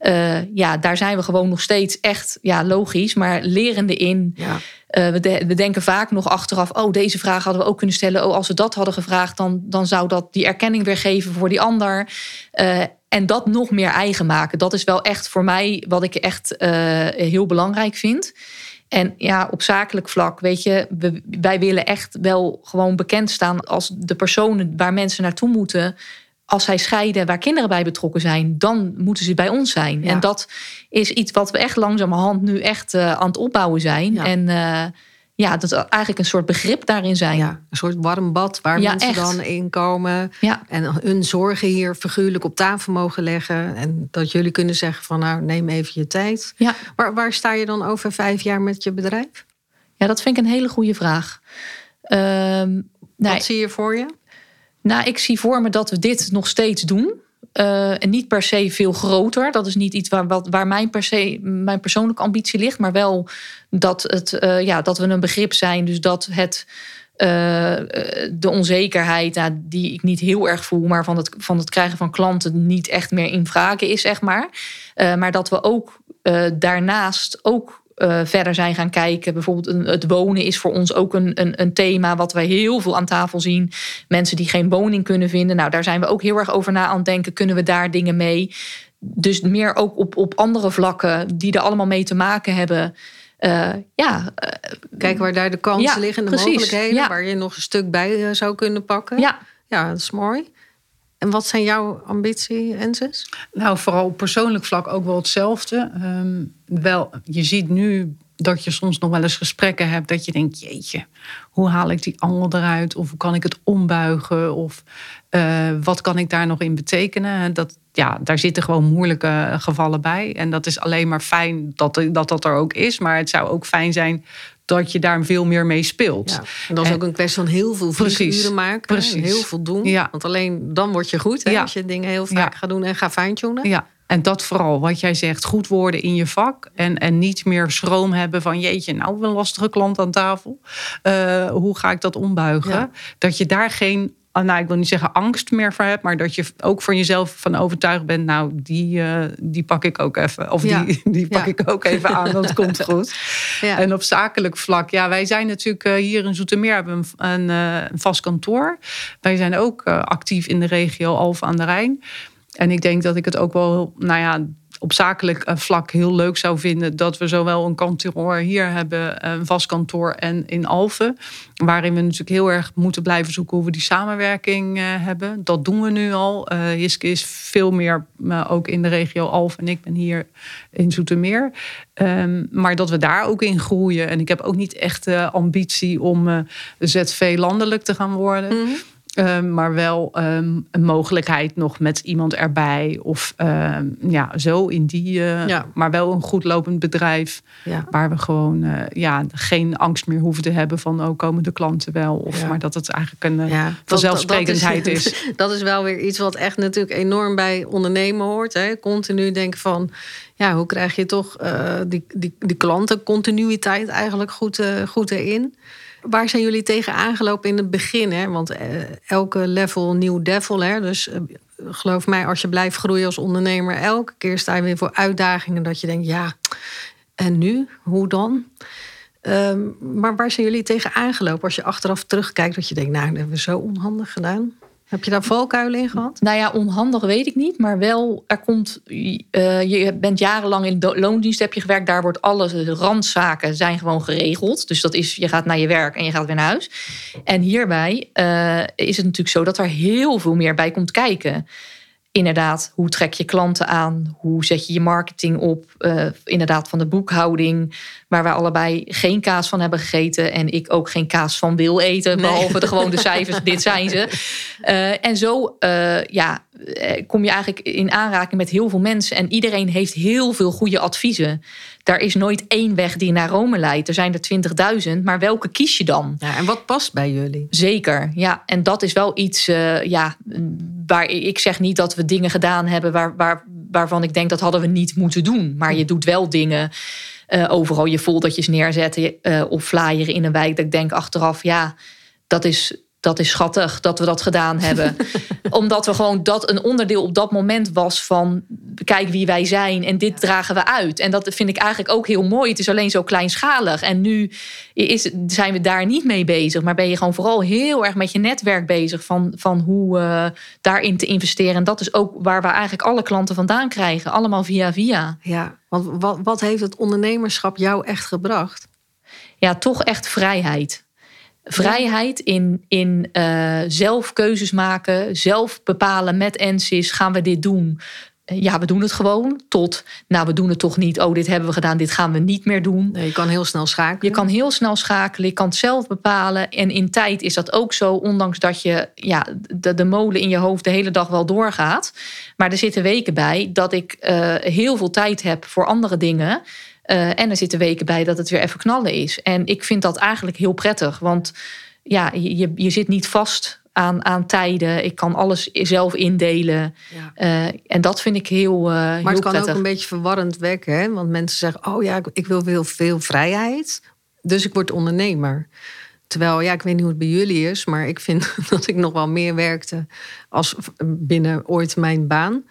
Eh, ja, daar zijn we gewoon nog steeds echt, ja, logisch, maar lerende in. Ja. Eh, we, de- we denken vaak nog achteraf, oh, deze vraag hadden we ook kunnen stellen. Oh, als we dat hadden gevraagd, dan, dan zou dat die erkenning weer geven voor die ander. Eh, en dat nog meer eigen maken. Dat is wel echt voor mij wat ik echt heel belangrijk vind. En ja, op zakelijk vlak, weet je, we, wij willen echt wel gewoon bekend staan als de personen waar mensen naartoe moeten als zij scheiden waar kinderen bij betrokken zijn, dan moeten ze bij ons zijn. Ja. En dat is iets wat we echt langzamerhand nu echt eh, aan het opbouwen zijn. Ja. En eh, ja, dat eigenlijk een soort begrip daarin zijn. Ja, een soort warm bad waar mensen echt. dan in komen. Ja. En hun zorgen hier figuurlijk op tafel mogen leggen. En dat jullie kunnen zeggen van nou, neem even je tijd. Ja. Waar, waar sta je dan over vijf jaar met je bedrijf? ja, dat vind ik een hele goede vraag. Ehm, Wat zie je voor je? Nou, ik zie voor me dat we dit nog steeds doen. Eh, en niet per se veel groter. Dat is niet iets waar, waar mijn, per se, mijn persoonlijke ambitie ligt. Maar wel dat, het, eh, ja, dat we een begrip zijn. Dus dat het, eh, de onzekerheid, nou, die ik niet heel erg voel, maar van het, van het krijgen van klanten niet echt meer in vragen is, zeg maar. Maar dat we ook daarnaast ook eh, verder zijn gaan kijken. Bijvoorbeeld een- het wonen is voor ons ook een, een, een thema wat wij heel veel aan tafel zien. Mensen die geen woning kunnen vinden. Nou, daar zijn we ook heel erg over na aan het denken. Kunnen we daar dingen mee? Dus meer ook op, op andere vlakken die er allemaal mee te maken hebben. Eh, ja, eh, Kijken waar daar de kansen Ja, liggen en de precies. mogelijkheden. Ja. Waar je nog een stuk bij zou kunnen pakken. ja, ja, dat is mooi. En wat zijn jouw ambitie, Ensis? Nou, vooral op persoonlijk vlak ook wel hetzelfde. Ehm, wel, je ziet nu dat je soms nog wel eens gesprekken hebt dat je denkt, jeetje, hoe haal ik die angel eruit? Of hoe kan ik het ombuigen? Of eh, wat kan ik daar nog in betekenen? Dat, ja, daar zitten gewoon moeilijke gevallen bij. En dat is alleen maar fijn dat dat, dat er ook is. Maar het zou ook fijn zijn dat je daar veel meer mee speelt. Ja. En dat is En- ook een kwestie van heel veel vlieguren maken. Precies. En heel veel doen. Ja. Want alleen dan word je goed. Hè, Ja. Als je dingen heel vaak gaat doen en gaat fine-tunen. Ja, en dat vooral, wat jij zegt, goed worden in je vak. En, en niet meer schroom hebben van jeetje, nou een lastige klant aan tafel. Eh, hoe ga ik dat ombuigen? Dat je daar geen, nou ik wil niet zeggen angst meer voor hebt, maar dat je ook voor jezelf van overtuigd bent, nou die, eh, die pak ik ook even. Of Ja. die, die pak Ja. ik ook even aan, dat komt goed. Ja. En op zakelijk vlak, ja, wij zijn natuurlijk eh, hier in Zoetermeer hebben we een, een, eh, een vast kantoor. Wij zijn ook actief in de regio Alphen aan de Rijn. En ik denk dat ik het ook wel, nou ja, op zakelijk eh, vlak heel leuk zou vinden dat we zowel een kantoor hier hebben, een vast kantoor en in Alphen. Waarin we natuurlijk heel erg moeten blijven zoeken hoe we die samenwerking eh, hebben. Dat doen we nu al. Eh Jiske is veel meer eh, ook in de regio Alphen en ik ben hier in Zoetermeer. Ehm, maar dat we daar ook in groeien. En ik heb ook niet echt de ambitie om eh, ZV landelijk te gaan worden. Mhm. Ehm, maar wel ehm, een mogelijkheid nog met iemand erbij. Of ehm, ja, zo in die. eh, Ja. Maar wel een goed lopend bedrijf. Ja. Waar we gewoon eh, ja, geen angst meer hoeven te hebben van oh, komen de klanten wel. Of Ja. maar dat het eigenlijk een eh, dat- vanzelfsprekendheid dat is. Dat is wel weer iets wat echt natuurlijk enorm bij ondernemen hoort. Hè. Continu denken van, ja, hoe krijg je toch die, die, die klantencontinuïteit eigenlijk goed, goed erin? Waar zijn jullie tegen aangelopen in het begin? Hè? Want eh, elke level nieuw devil. Hè? Dus eh, geloof mij, als je blijft groeien als ondernemer, elke keer sta je weer voor uitdagingen dat je denkt, ja, en nu? Hoe dan? Ehm, maar waar zijn jullie tegen aangelopen als je achteraf terugkijkt dat je denkt, nou, dat hebben we zo onhandig gedaan? Heb je daar valkuilen in gehad? Nou ja, onhandig weet ik niet. Maar wel, er komt. eh, je bent jarenlang in de loondienst heb je gewerkt. Daar wordt alles, de randzaken zijn gewoon geregeld. Dus dat is, je gaat naar je werk en je gaat weer naar huis. En hierbij eh, is het natuurlijk zo dat er heel veel meer bij komt kijken. Inderdaad, hoe trek je klanten aan? Hoe zet je je marketing op? Eh, inderdaad, van de boekhouding, waar wij allebei geen kaas van hebben gegeten. En ik ook geen kaas van wil eten. Nee. Behalve de gewone cijfers, dit zijn ze. Eh, en zo eh, ja, kom je eigenlijk in aanraking met heel veel mensen. En iedereen heeft heel veel goede adviezen. Daar is nooit één weg die naar Rome leidt. Er zijn er 20.000, maar welke kies je dan? Ja, en wat past bij jullie? Zeker, ja. En dat is wel iets eh, ja, waar ik zeg niet dat we dingen gedaan hebben waar, waar, waarvan ik denk dat hadden we niet moeten doen. Maar je doet wel dingen. eh, overal je foldertjes neerzetten eh, of flyeren in een wijk. Dat ik denk achteraf, ja, dat is, dat is schattig dat we dat gedaan hebben. Omdat we gewoon dat een onderdeel op dat moment was van kijk wie wij zijn en dit dragen we uit. En dat vind ik eigenlijk ook heel mooi. Het is alleen zo kleinschalig. En nu is, zijn we daar niet mee bezig. Maar ben je gewoon vooral heel erg met je netwerk bezig van, van hoe eh, daarin te investeren. En dat is ook waar we eigenlijk alle klanten vandaan krijgen. Allemaal via via. Ja, want wat, wat heeft het ondernemerschap jou echt gebracht? Ja, toch echt vrijheid. Vrijheid in, in uh, zelf keuzes maken, zelf bepalen met NSIS, gaan we dit doen? ja, we doen het gewoon. Tot, nou, we doen het toch niet. Oh, dit hebben we gedaan, dit gaan we niet meer doen. Nee, je kan heel snel schakelen. Je kan heel snel schakelen, je kan het zelf bepalen. En in tijd is dat ook zo, ondanks dat je ja, de, de molen in je hoofd de hele dag wel doorgaat. Maar er zitten weken bij dat ik uh, heel veel tijd heb voor andere dingen. Uh, en er zitten weken bij dat het weer even knallen is. En ik vind dat eigenlijk heel prettig, want ja, je, je zit niet vast aan, aan tijden. Ik kan alles zelf indelen. Ja. Uh, en dat vind ik heel. Uh, maar het kan ook een beetje verwarrend wekken. Hè? Want mensen zeggen: Oh ja, ik wil veel, veel vrijheid. Dus ik word ondernemer. Terwijl, ja, ik weet niet hoe het bij jullie is, maar ik vind dat ik nog wel meer werkte als binnen ooit mijn baan.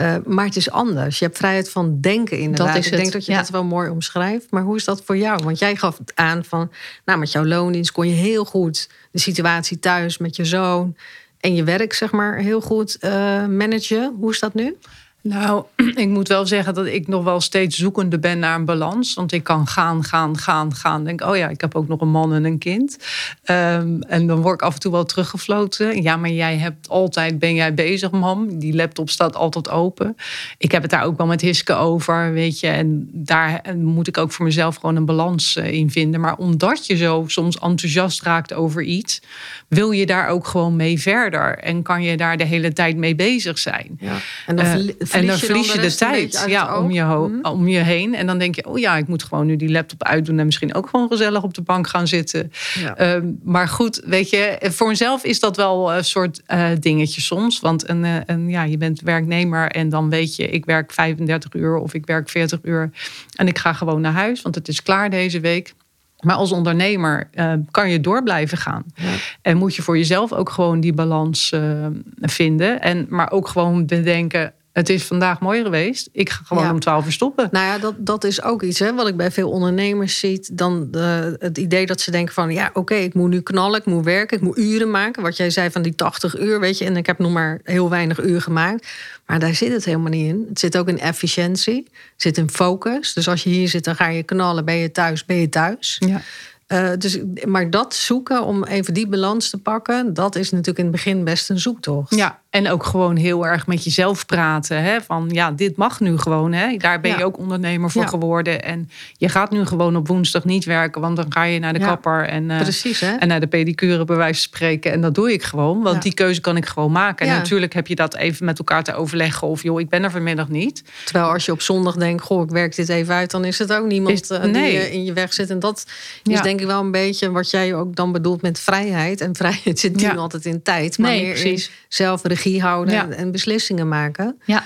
Uh, maar het is anders. Je hebt vrijheid van denken inderdaad. Dat is ik denk dat je ja. dat wel mooi omschrijft. Maar hoe is dat voor jou? Want jij gaf het aan van... nou, met jouw loondienst kon je heel goed de situatie thuis met je zoon... en je werk, zeg maar, heel goed uh, managen. Hoe is dat nu? Nou, ik moet wel zeggen dat ik nog wel steeds zoekende ben naar een balans. Want ik kan gaan, gaan, gaan, gaan. Denk, oh ja, ik heb ook nog een man en een kind. Um, en dan word ik af en toe wel teruggefloten. Ja, maar jij hebt altijd, ben jij bezig, mam? Die laptop staat altijd open. Ik heb het daar ook wel met Hiske over, weet je. En daar moet ik ook voor mezelf gewoon een balans eh, in vinden. Maar omdat je zo soms enthousiast raakt over iets, wil je daar ook gewoon mee verder. En kan je daar de hele tijd mee bezig zijn. Ja. En dan uh, en dan verlies je de, tijd ja, om, je mhm. om je heen. En dan denk je, oh ja, ik moet gewoon nu die laptop uitdoen en misschien ook gewoon gezellig op de bank gaan zitten. Ehm, maar goed, weet je, voor mezelf is dat wel een soort uh, dingetje soms. Want een, uh, een, ja, je bent werknemer en dan weet je, ik werk 35 uur of ik werk 40 uur. En ik ga gewoon naar huis, want het is klaar deze week. Maar als ondernemer uh, kan je door blijven gaan. Ja. En moet je voor jezelf ook gewoon die balans uh, vinden. En, maar ook gewoon bedenken: het is vandaag mooi geweest. Ik ga gewoon om twaalf uur stoppen. Nou ja, dat, dat is ook iets hè, wat ik bij veel ondernemers zie. Dan de, het idee dat ze denken van... ja, oké, ik moet nu knallen, ik moet werken, ik moet uren maken. Wat jij zei van die 80 uur, weet je. En ik heb nog maar heel weinig uur gemaakt. Maar daar zit het helemaal niet in. Het zit ook in efficiëntie. Het zit in focus. Dus als je hier zit, dan ga je knallen. Ben je thuis, ben je thuis. Ja. Uh, dus, maar dat zoeken om even die balans te pakken, dat is natuurlijk in het begin best een zoektocht. Ja, en ook gewoon heel erg met jezelf praten. Hè? Van ja, dit mag nu gewoon. Hè? Daar ben je ook ondernemer voor geworden. En je gaat nu gewoon op woensdag niet werken, want dan ga je naar de kapper en, uh, Precies, hè? en naar de pedicure bij wijze van spreken. En dat doe ik gewoon, want die keuze kan ik gewoon maken. En natuurlijk heb je dat even met elkaar te overleggen. Of joh, ik ben er vanmiddag niet. Terwijl als je op zondag denkt, goh, ik werk dit even uit, dan is het ook niemand uh, die in je weg zit. En dat is denk ik wel een beetje wat jij ook dan bedoelt met vrijheid. En vrijheid zit niet altijd in tijd, maar nee, meer precies. in zelfregie houden en beslissingen maken. Ja.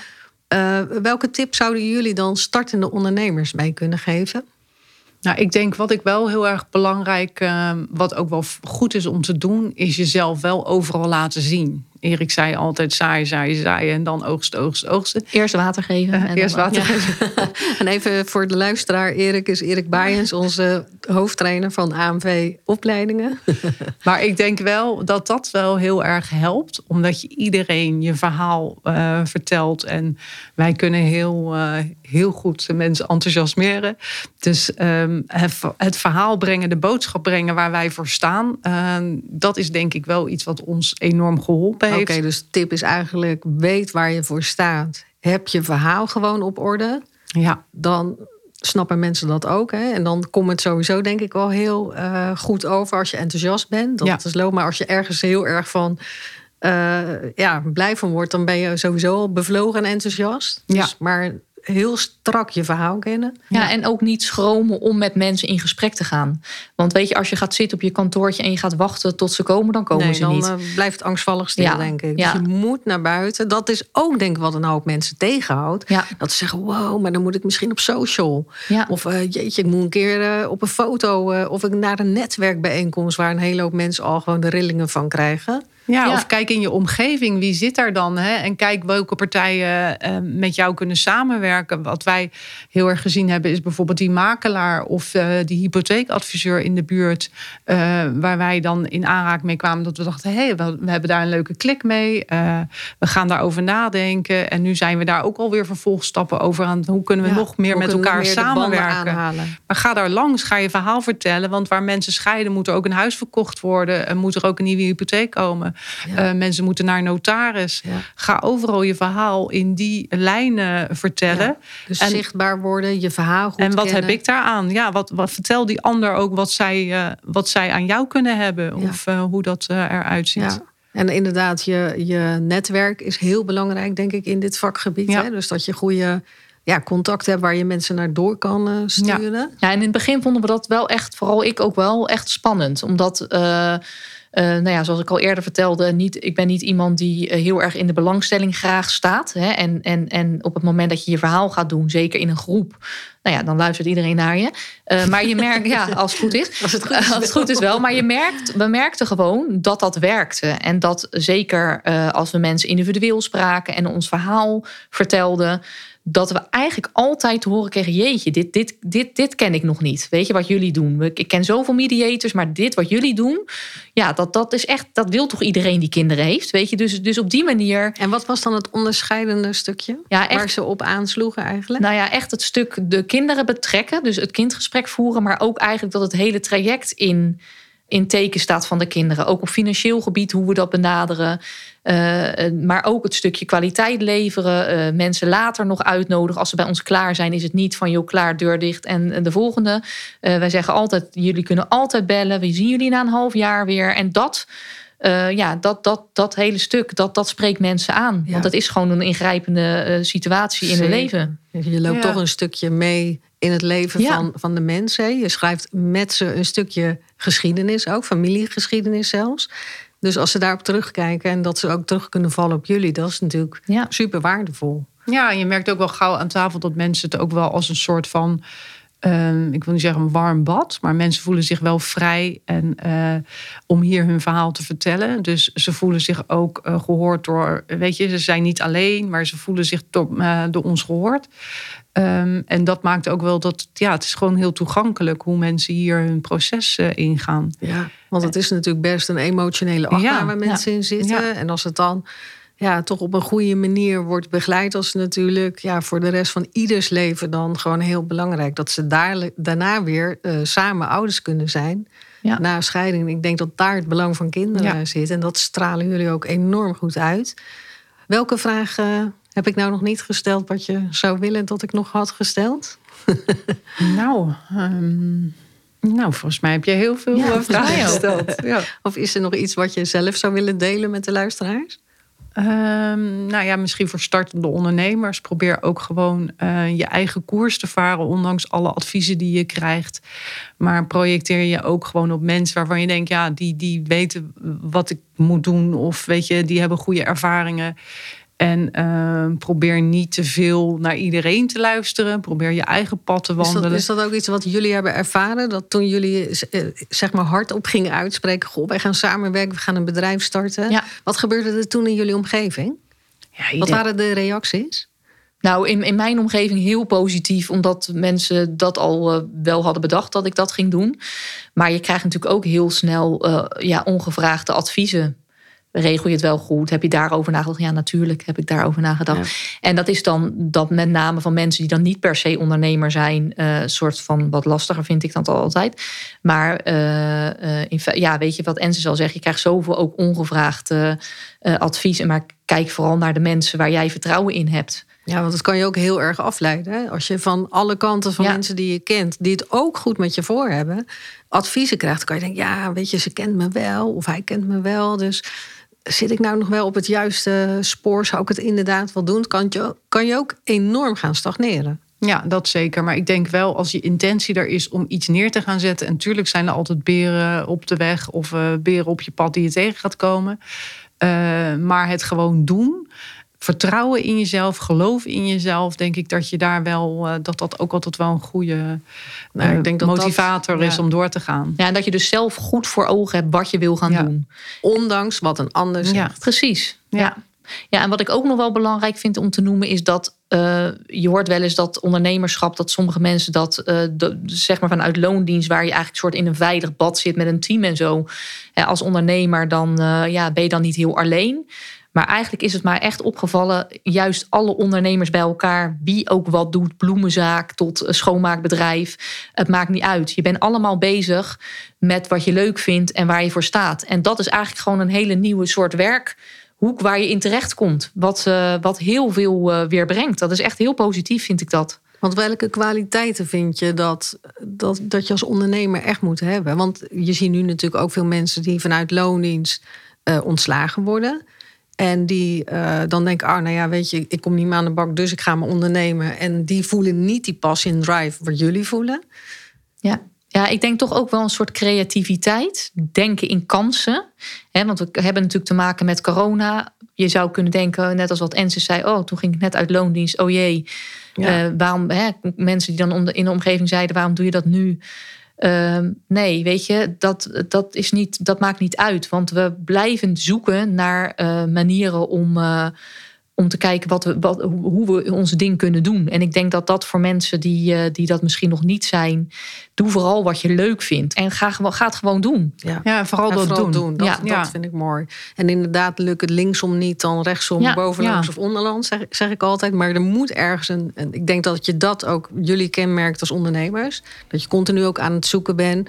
Uh, welke tip zouden jullie dan startende ondernemers mee kunnen geven? Nou, ik denk wat ik wel heel erg belangrijk, uh, wat ook wel goed is om te doen, is jezelf wel overal laten zien. Erik zei altijd zaaien, zaaien, zaaien en dan oogst, oogst, oogsten. Eerst water geven. en eerst water geven. en even voor de luisteraar, Erik is Erik Baaiens, onze hoofdtrainer van AMV opleidingen. maar ik denk wel dat dat wel heel erg helpt, omdat je iedereen je verhaal uh, vertelt. En wij kunnen heel, uh, heel goed mensen enthousiasmeren. Dus um, het, verhaal brengen, de boodschap brengen waar wij voor staan, uh, dat is denk ik wel iets wat ons enorm geholpen Oké, dus tip is eigenlijk: weet waar je voor staat. Heb je verhaal gewoon op orde. Ja. Dan snappen mensen dat ook. Hè? En dan komt het sowieso, denk ik, wel heel uh, goed over als je enthousiast bent. Dat ja. is loop. Maar als je ergens heel erg van. Uh, ja, blij van wordt, dan ben je sowieso al bevlogen en enthousiast. Dus, ja. Maar heel strak je verhaal kennen. Ja, en ook niet schromen om met mensen in gesprek te gaan. Want weet je, als je gaat zitten op je kantoortje en je gaat wachten tot ze komen, dan komen nee, ze dan niet. Dan uh, blijft angstvallig stil, ja. denk ik. Dus ja. je moet naar buiten. Dat is ook, denk ik, wat een hoop mensen tegenhoudt. Ja. Dat ze zeggen, wow, maar dan moet ik misschien op social. Ja. Of uh, jeetje, ik moet een keer uh, op een foto... of ik naar een netwerkbijeenkomst... waar een hele hoop mensen al gewoon de rillingen van krijgen. Ja, of kijk in je omgeving, wie zit daar dan? Hè? En kijk welke partijen uh, met jou kunnen samenwerken. Wat wij heel erg gezien hebben, is bijvoorbeeld die makelaar of uh, die hypotheekadviseur in de buurt. Uh, waar wij dan in aanraking mee kwamen. Dat we dachten, hé, hey, we, we, hebben daar een leuke klik mee. we gaan daarover nadenken. En nu zijn we daar ook alweer vervolgstappen over aan. Hoe kunnen we ja, nog meer met elkaar samenwerken? Maar ga daar langs, ga je verhaal vertellen. Want waar mensen scheiden, moet er ook een huis verkocht worden. En moet er ook een nieuwe hypotheek komen. Ja. mensen moeten naar notaris. Ga overal je verhaal in die lijnen vertellen. Dus en, zichtbaar worden, je verhaal goed En wat kennen. heb ik daaraan? Ja, wat, wat vertel die ander ook wat zij, uh, wat zij aan jou kunnen hebben. Of uh, hoe dat uh, eruit ziet. En inderdaad, je, je netwerk is heel belangrijk, denk ik, in dit vakgebied. Hè? Dus dat je goede ja, contact hebt waar je mensen naar door kan uh, sturen. Ja. ja. en in het begin vonden we dat wel echt, vooral ik ook wel, echt spannend. Omdat. Uh, uh, nou ja, zoals ik al eerder vertelde, niet, ik ben niet iemand die heel erg in de belangstelling graag staat. Hè? En, en, en op het moment dat je je verhaal gaat doen, zeker in een groep, nou ja, dan luistert iedereen naar je. Uh, maar je merkt, ja, als het goed is. Als het goed is, als het goed is wel. Maar je merkt, we merkten gewoon dat dat werkte. En dat zeker uh, als we mensen individueel spraken en ons verhaal vertelden dat we eigenlijk altijd te horen kregen: Jeetje, dit, dit, dit, dit ken ik nog niet. Weet je wat jullie doen? Ik ken zoveel mediators, maar dit wat jullie doen, ja, dat, dat is echt, dat wil toch iedereen die kinderen heeft. Weet je, dus, dus op die manier. En wat was dan het onderscheidende stukje ja, echt, waar ze op aansloegen eigenlijk? Nou ja, echt het stuk de kinderen betrekken, dus het kindgesprek voeren, maar ook eigenlijk dat het hele traject in in teken staat van de kinderen. Ook op financieel gebied, hoe we dat benaderen. Uh, maar ook het stukje kwaliteit leveren. Uh, mensen later nog uitnodigen. Als ze bij ons klaar zijn, is het niet van joh, klaar, deur dicht en de volgende. Uh, wij zeggen altijd, jullie kunnen altijd bellen. We zien jullie na een half jaar weer. En dat... ja, dat, dat, dat hele stuk, dat, dat spreekt mensen aan. Ja. Want het is gewoon een ingrijpende situatie in hun leven. Je loopt ja. toch een stukje mee in het leven ja. van, van de mensen. Je schrijft met ze een stukje geschiedenis ook, familiegeschiedenis zelfs. Dus als ze daarop terugkijken en dat ze ook terug kunnen vallen op jullie, dat is natuurlijk ja. super waardevol. Ja, je merkt ook wel gauw aan tafel dat mensen het ook wel als een soort van. Um, ik wil niet zeggen een warm bad, maar mensen voelen zich wel vrij en, uh, om hier hun verhaal te vertellen. Dus ze voelen zich ook uh, gehoord door, weet je, ze zijn niet alleen, maar ze voelen zich door, uh, door ons gehoord. Um, en dat maakt ook wel dat ja, het is gewoon heel toegankelijk hoe mensen hier hun proces uh, ingaan. Ja, want het is natuurlijk best een emotionele achtbaan ja, waar mensen ja, in zitten. Ja. En als het dan ja, toch op een goede manier wordt begeleid, als natuurlijk ja, voor de rest van ieders leven dan gewoon heel belangrijk. Dat ze daar, daarna weer uh, samen ouders kunnen zijn. Na scheiding. Ik denk dat daar het belang van kinderen zit. En dat stralen jullie ook enorm goed uit. Welke vragen heb ik nou nog niet gesteld wat je zou willen dat ik nog had gesteld? nou, um, nou, volgens mij heb je heel veel ja, vragen gesteld. ja. Of is er nog iets wat je zelf zou willen delen met de luisteraars? Um, nou ja, misschien voor startende ondernemers. Probeer ook gewoon uh, je eigen koers te varen, ondanks alle adviezen die je krijgt. Maar projecteer je ook gewoon op mensen waarvan je denkt, ja, die, die weten wat ik moet doen. Of weet je, die hebben goede ervaringen. En uh, probeer niet te veel naar iedereen te luisteren. Probeer je eigen pad te wandelen. Is dat, is dat ook iets wat jullie hebben ervaren? Dat toen jullie zeg maar hardop gingen uitspreken... Goh, wij gaan samenwerken, we gaan een bedrijf starten. Ja. Wat gebeurde er toen in jullie omgeving? Ja, wat waren de reacties? Nou, in, in mijn omgeving heel positief, omdat mensen dat al uh, wel hadden bedacht dat ik dat ging doen. Maar je krijgt natuurlijk ook heel snel uh, ja, ongevraagde adviezen regel je het wel goed? Heb je daarover nagedacht? Ja, natuurlijk heb ik daarover nagedacht. Ja. En dat is dan dat met name van mensen die dan niet per se ondernemer zijn, uh, soort van wat lastiger vind ik dat altijd. Maar uh, uh, in, ja, weet je wat Ense zal zeggen? Je krijgt zoveel ook ongevraagd advies. Maar kijk vooral naar de mensen waar jij vertrouwen in hebt. Ja, want dat kan je ook heel erg afleiden. Hè? Als je van alle kanten van ja. mensen die je kent, die het ook goed met je voor hebben, adviezen krijgt, dan kan je denken, ja, weet je, ze kent me wel of hij kent me wel. Dus zit ik nou nog wel op het juiste spoor? Zou ik het inderdaad wel doen? Kan je, kan je ook enorm gaan stagneren. Ja, dat zeker. Maar ik denk wel als je intentie er is om iets neer te gaan zetten. En natuurlijk zijn er altijd beren op de weg of uh, beren op je pad die je tegen gaat komen. Uh, maar het gewoon doen vertrouwen in jezelf, geloof in jezelf, denk ik dat je daar wel, uh, dat dat ook altijd wel een goede nou, ik denk dat motivator dat, is om door te gaan. Ja, en dat je dus zelf goed voor ogen hebt wat je wil gaan doen. Ondanks wat een ander zegt. Ja, precies. ja. Ja, en wat ik ook nog wel belangrijk vind om te noemen is dat uh, je hoort wel eens dat ondernemerschap, dat sommige mensen dat uh, de, zeg maar vanuit loondienst, waar je eigenlijk soort in een veilig bad zit met een team en zo. Als ondernemer dan uh, ja, ben je dan niet heel alleen. Maar eigenlijk is het mij echt opgevallen, juist alle ondernemers bij elkaar, wie ook wat doet, bloemenzaak tot schoonmaakbedrijf, het maakt niet uit. Je bent allemaal bezig met wat je leuk vindt en waar je voor staat. En dat is eigenlijk gewoon een hele nieuwe soort werk hoek waar je in terecht komt. Wat, uh, wat heel veel uh, weer brengt. Dat is echt heel positief, vind ik dat. Want welke kwaliteiten vind je dat, dat, dat je als ondernemer echt moet hebben? Want je ziet nu natuurlijk ook veel mensen die vanuit loondienst ontslagen worden. En die dan denken, ah, nou ja, weet je, ik kom niet meer aan de bak, dus ik ga me ondernemen. En die voelen niet die passie en drive wat jullie voelen. Ja. Ja, ik denk toch ook wel een soort creativiteit. Denken in kansen. want we hebben natuurlijk te maken met corona. Je zou kunnen denken, net als wat Ense zei... oh, toen ging ik net uit loondienst, oh jee. Ja. Uh, waarom, mensen die dan in de omgeving zeiden... waarom doe je dat nu? Uh, nee, weet je, dat, dat, is niet, dat maakt niet uit. Want we blijven zoeken naar uh, manieren om uh, om te kijken wat we, wat, hoe we onze ding kunnen doen. En ik denk dat dat voor mensen die, uh, die dat misschien nog niet zijn, doe vooral wat je leuk vindt. En ga, ga het gewoon doen. Ja, ja vooral dat vooral doen. doen. Dat, ja. dat vind ik mooi. En inderdaad, lukt het linksom niet, dan rechtsom, ja. bovenlangs of onderlands, zeg, zeg ik altijd. Maar er moet ergens een. En ik denk dat je dat ook jullie kenmerkt als ondernemers. Dat je continu ook aan het zoeken bent.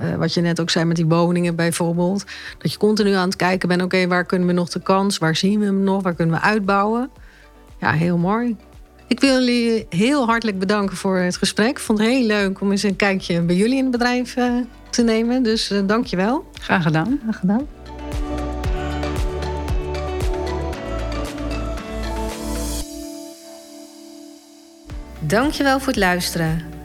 Uh, wat je net ook zei met die woningen bijvoorbeeld. Dat je continu aan het kijken bent, oké, okay, waar kunnen we nog de kans? Waar zien we hem nog? Waar kunnen we uitbouwen? Ja, heel mooi. Ik wil jullie heel hartelijk bedanken voor het gesprek. Ik vond het heel leuk om eens een kijkje bij jullie in het bedrijf uh, te nemen. Dus uh, dank je wel. Graag gedaan. Graag gedaan. Dankjewel voor het luisteren.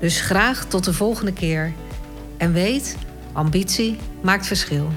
Dus graag tot de volgende keer. En weet, ambitie maakt verschil.